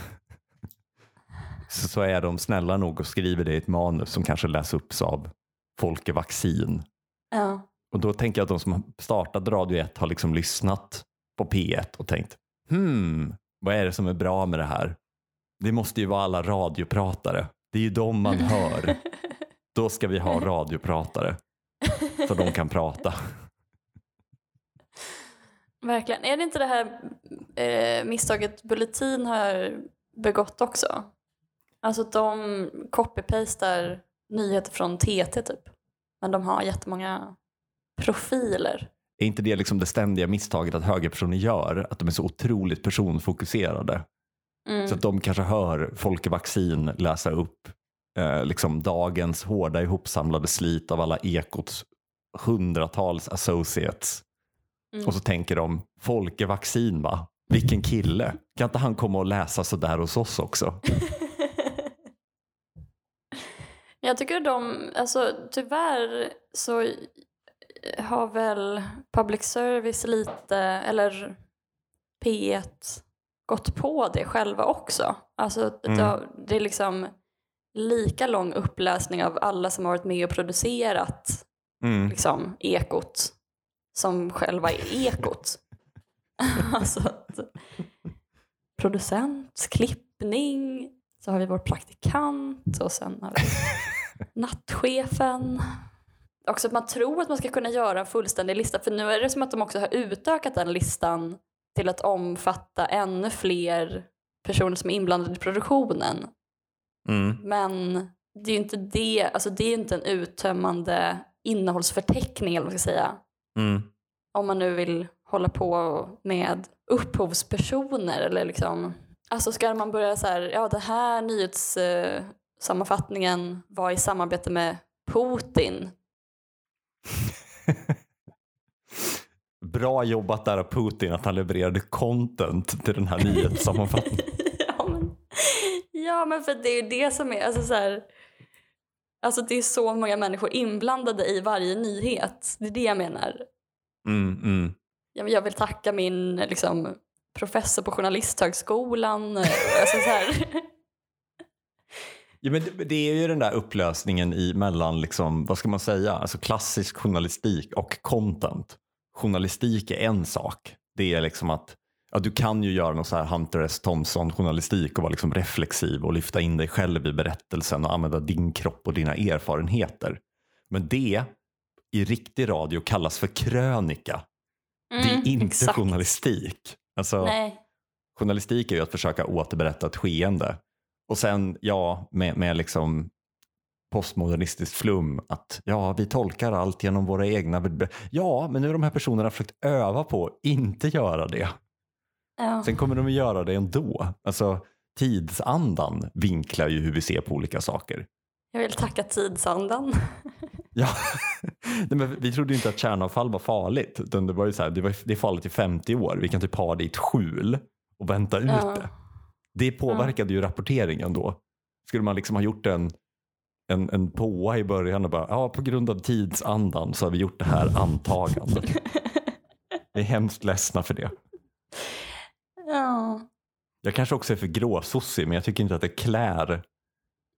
Speaker 2: Så, så är de snälla nog och skriver det i ett manus som kanske läs upps av Folke Vaccin.
Speaker 1: Ja.
Speaker 2: Och då tänker jag att de som har startat Radio 1 har liksom lyssnat på P1 och tänkt hmm, vad är det som är bra med det här? Det måste ju vara alla radiopratare. Det är ju de man hör. (laughs) Då ska vi ha radiopratare så de (laughs) kan prata.
Speaker 1: Verkligen. Är det inte det här eh, misstaget Bulletin har begått också? Alltså att de copy-pastar nyheter från TT typ. Men de har jättemånga profiler.
Speaker 2: Är inte det liksom det ständiga misstaget att högerpersoner gör? Att de är så otroligt personfokuserade.
Speaker 1: Mm.
Speaker 2: Så att de kanske hör Folke Vaccin läsa upp eh, liksom dagens hårda ihopsamlade slit av alla Ekots hundratals associates.
Speaker 1: Mm.
Speaker 2: Och så tänker de, Folke Vaccin va? Vilken kille. Kan inte han komma och läsa så där hos oss också? (laughs)
Speaker 1: Jag tycker de, alltså tyvärr så har väl public service lite, eller P1 gått på det själva också. Alltså
Speaker 2: Mm.
Speaker 1: det är liksom lika lång uppläsning av alla som har varit med och producerat
Speaker 2: Mm.
Speaker 1: liksom ekot som själva ekot. (laughs) alltså att, producent, klippning, så har vi vår praktikant och sen har vi (laughs) nattchefen. Också att man tror att man ska kunna göra en fullständig lista för nu är det som att de också har utökat den listan till att omfatta ännu fler personer som är inblandade i produktionen.
Speaker 2: Mm.
Speaker 1: Men det är ju inte det, alltså det är inte en uttömmande innehållsförteckning eller vad man ska säga.
Speaker 2: Mm.
Speaker 1: Om man nu vill hålla på med upphovspersoner eller liksom. Alltså ska man börja så här, ja den här nyhetssammanfattningen var i samarbete med Putin. (laughs)
Speaker 2: Bra jobbat där av Putin att han levererade content till den här nyhetssammanfattningen. (laughs)
Speaker 1: ja, men, för det är ju det som är, alltså så här, Alltså det är så många människor inblandade i varje nyhet. Det är det jag menar.
Speaker 2: Mm, mm.
Speaker 1: Jag, jag vill tacka min liksom, professor på Journalisthögskolan. alltså, så här.
Speaker 2: Ja, men det, det är ju den där upplösningen i mellan, liksom, vad ska man säga, alltså klassisk journalistik och content. Journalistik är en sak. Det är liksom att ja, du kan ju göra någon så här Hunter S. Thompson journalistik och vara liksom reflexiv och lyfta in dig själv i berättelsen och använda din kropp och dina erfarenheter. Men det i riktig radio kallas för krönika. det
Speaker 1: Mm,
Speaker 2: är inte
Speaker 1: exakt.
Speaker 2: journalistik. Alltså,
Speaker 1: Nej.
Speaker 2: journalistik är ju att försöka återberätta ett skeende. Och sen, ja, med, med liksom postmodernistiskt flum att ja, vi tolkar allt genom våra egna... Ja, men nu har de här personerna försökt öva på att inte göra det.
Speaker 1: Ja.
Speaker 2: Sen kommer de att göra det ändå. Alltså, tidsandan vinklar ju hur vi ser på olika saker.
Speaker 1: Jag vill tacka tidsandan. (laughs)
Speaker 2: Ja, (laughs) Nej, men vi trodde ju inte att kärnavfall var farligt. Utan det, var ju så här, det, var, det är farligt i 50 år. Vi kan typ ha det i ett skjul och vänta ut
Speaker 1: Ja.
Speaker 2: det. Det påverkade ju rapporteringen då. Skulle man liksom ha gjort en, en, en påa i början och bara, ja på grund av tidsandan så har vi gjort det här antagandet. (laughs) Vi är hemskt ledsna för det.
Speaker 1: Ja.
Speaker 2: Jag kanske också är för gråsossig men jag tycker inte att det klär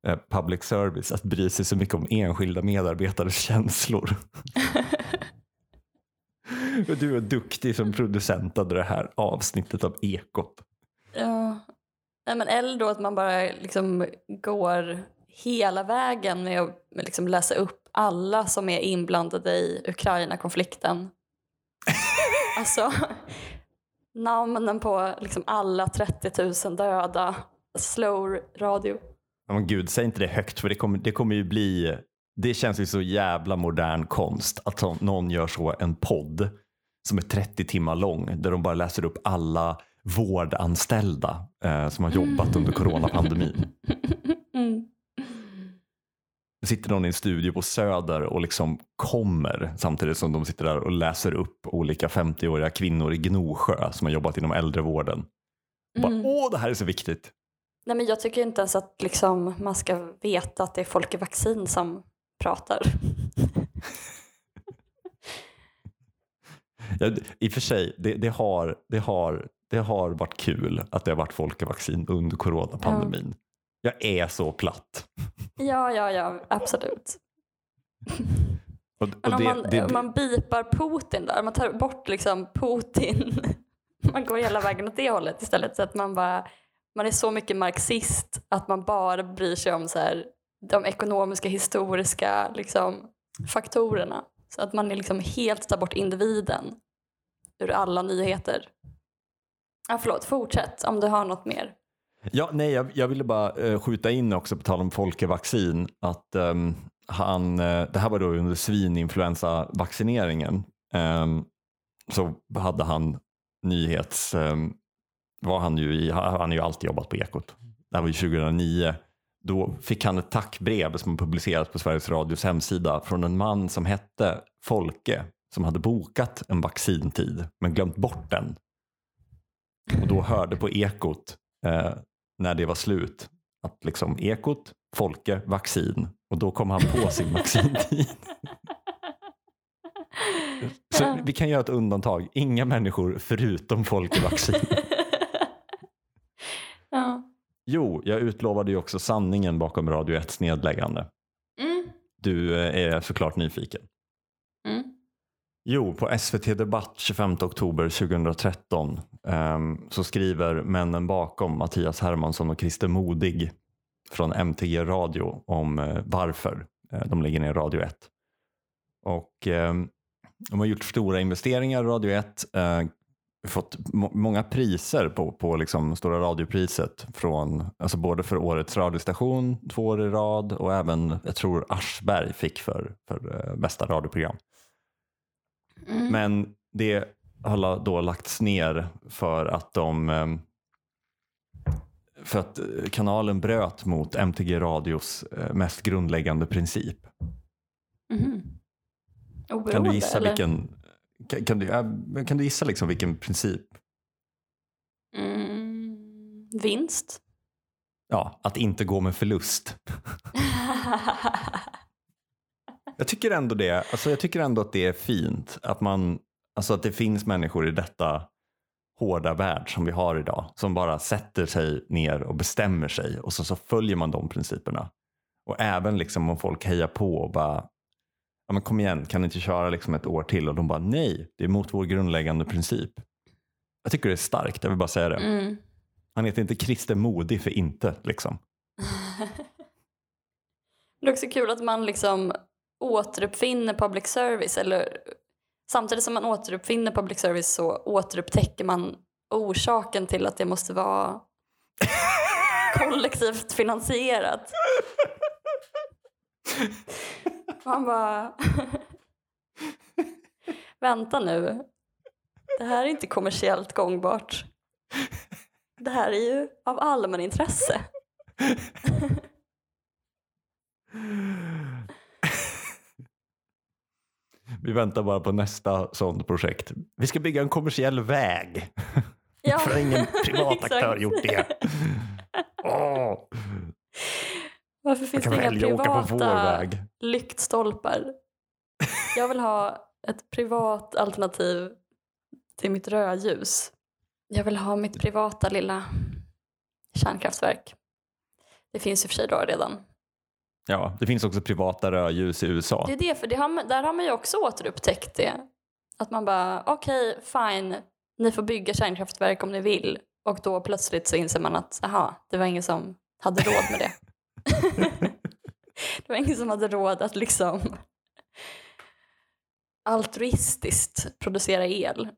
Speaker 2: eh, public service att bry sig så mycket om enskilda medarbetares (laughs) känslor. (laughs) Du är duktig som producent av det här avsnittet av Ekot.
Speaker 1: ja. Nej, men eller då att man bara liksom går hela vägen med att liksom läsa upp alla som är inblandade i Ukraina-konflikten. (laughs) alltså, namnen på liksom alla 30 000 döda. Slow radio.
Speaker 2: Ja, Men gud, säg inte det högt för det kommer, det kommer ju bli, det känns ju så jävla modern konst att någon gör så en podd som är 30 timmar lång där de bara läser upp alla vårdanställda eh, som har jobbat under coronapandemin. (laughs)
Speaker 1: Mm.
Speaker 2: Sitter någon i en studio på Söder och liksom kommer samtidigt som de sitter där och läser upp olika 50-åriga kvinnor i Gnosjö som har jobbat inom äldrevården. Bara,
Speaker 1: Mm.
Speaker 2: Åh, det här är så viktigt.
Speaker 1: Nej, men jag tycker inte ens att liksom, man ska veta att det är folk i vaccin som pratar. (laughs)
Speaker 2: Ja, I och för sig, det, det, har, det, har, det har varit kul att det har varit folkevaccin under coronapandemin. Jag är så platt.
Speaker 1: Ja, ja, ja, absolut.
Speaker 2: Och,
Speaker 1: Men
Speaker 2: och
Speaker 1: om,
Speaker 2: det,
Speaker 1: man,
Speaker 2: det,
Speaker 1: om man bipar Putin där, man tar bort liksom Putin, (laughs) man går hela vägen åt det hållet istället. Så att man bara, man är så mycket marxist att man bara bryr sig om så här, de ekonomiska, historiska liksom, faktorerna. Så att man är liksom helt tar bort individen ur alla nyheter. Ja, förlåt, fortsätt om du har något mer
Speaker 2: ja, nej, jag, jag ville bara eh, skjuta in också på tal om folkevaccin att ehm, han, eh, det här var då under svininfluensavaccineringen. Um, så hade han nyhets, um, var han ju i, han har ju alltid jobbat på Ekot. Det här var ju 2009. Då fick han ett tackbrev som publicerats på Sveriges Radios hemsida från en man som hette Folke som hade bokat en vaccintid men glömt bort den. Och då hörde på Ekot eh, när det var slut att liksom Ekot, Folke, vaccin och då kom han på sin vaccintid. (laughs) Så vi kan göra ett undantag. Inga människor förutom Folke vaccin. (laughs)
Speaker 1: ja.
Speaker 2: Jo, jag utlovade ju också sanningen bakom Radio 1s nedläggande.
Speaker 1: Mm.
Speaker 2: Du eh, är såklart nyfiken. Jo, på SVT Debatt 25 oktober 2013 um, ehm, så skriver männen bakom Mattias Hermansson och Christer Modig från MTG Radio om uh, varför uh, de lägger ner Radio 1. Och um, de har gjort stora investeringar i Radio 1, uh, eh, fått må- många priser på, på liksom Stora radiopriset från, alltså både för årets radiostation två år i rad och även, jag tror Aschberg fick för, för bästa radioprogram.
Speaker 1: Mm.
Speaker 2: Men det har då lagts ner för att de ehm, för att eh, kanalen bröt mot MTG Radios eh, mest grundläggande princip.
Speaker 1: Mhm.
Speaker 2: Kan
Speaker 1: Oberoende,
Speaker 2: du gissa
Speaker 1: eller?
Speaker 2: vilken kan, kan, du, kan du gissa liksom vilken princip?
Speaker 1: Mm, vinst?
Speaker 2: Ja, att inte gå med förlust. (laughs) (laughs) Jag tycker ändå det. Alltså jag tycker ändå att det är fint att man, alltså att det finns människor i detta hårda värld som vi har idag som bara sätter sig ner och bestämmer sig och så, så följer man de principerna. Och även liksom om folk hejar på och bara, ja men kom igen, kan ni inte köra liksom ett år till? Och de bara, nej, det är mot vår grundläggande princip. Jag tycker det är starkt, jag vill bara säga det.
Speaker 1: mm.
Speaker 2: Han heter inte Christer Modig för inte liksom. (laughs)
Speaker 1: Det är också kul att man liksom återuppfinner public service eller samtidigt som man återuppfinner public service så återupptäcker man orsaken till att det måste vara (laughs) kollektivt finansierat. Man bara (laughs) vänta nu. Det här är inte kommersiellt gångbart. Det här är ju av allmänintresse. (laughs)
Speaker 2: Vi väntar bara på nästa sånt projekt. Vi ska bygga en kommersiell väg.
Speaker 1: Ja, (laughs)
Speaker 2: För ingen (laughs) privat aktör gjort det. Åh,
Speaker 1: Varför finns det inga privata lyktstolpar? Jag vill ha ett privat alternativ till mitt rödljus. Jag vill ha mitt privata lilla kärnkraftverk. Det finns i och för sig då redan.
Speaker 2: Ja, det finns också privata rödljus i USA.
Speaker 1: Det är det, för det har, där har man ju också återupptäckt det. Att man bara, okej, fine, ni får bygga kärnkraftverk om ni vill. Och då plötsligt så inser man att, aha, det var ingen som hade råd med det. (laughs) det var ingen som hade råd att liksom (laughs) altruistiskt producera el.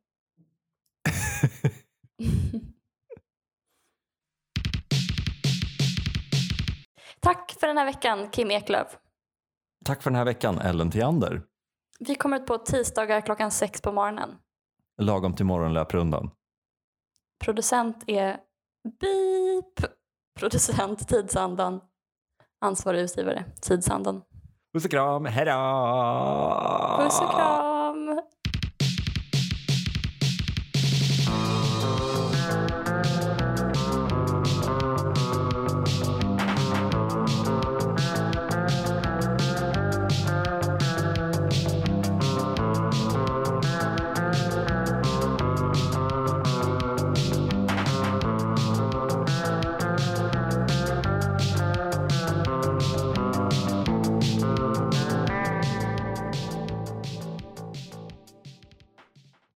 Speaker 1: Tack för den här veckan Kim Eklöf.
Speaker 2: Tack för den här veckan Ellen Theander.
Speaker 1: Vi kommer ut på tisdagar klockan sex på morgonen.
Speaker 2: Lagom till morgonlöprundan.
Speaker 1: Producent är BIP. Producent Tidsandan. Ansvarig utgivare Tidsandan.
Speaker 2: Puss och kram, hejdå!
Speaker 1: Puss och kram.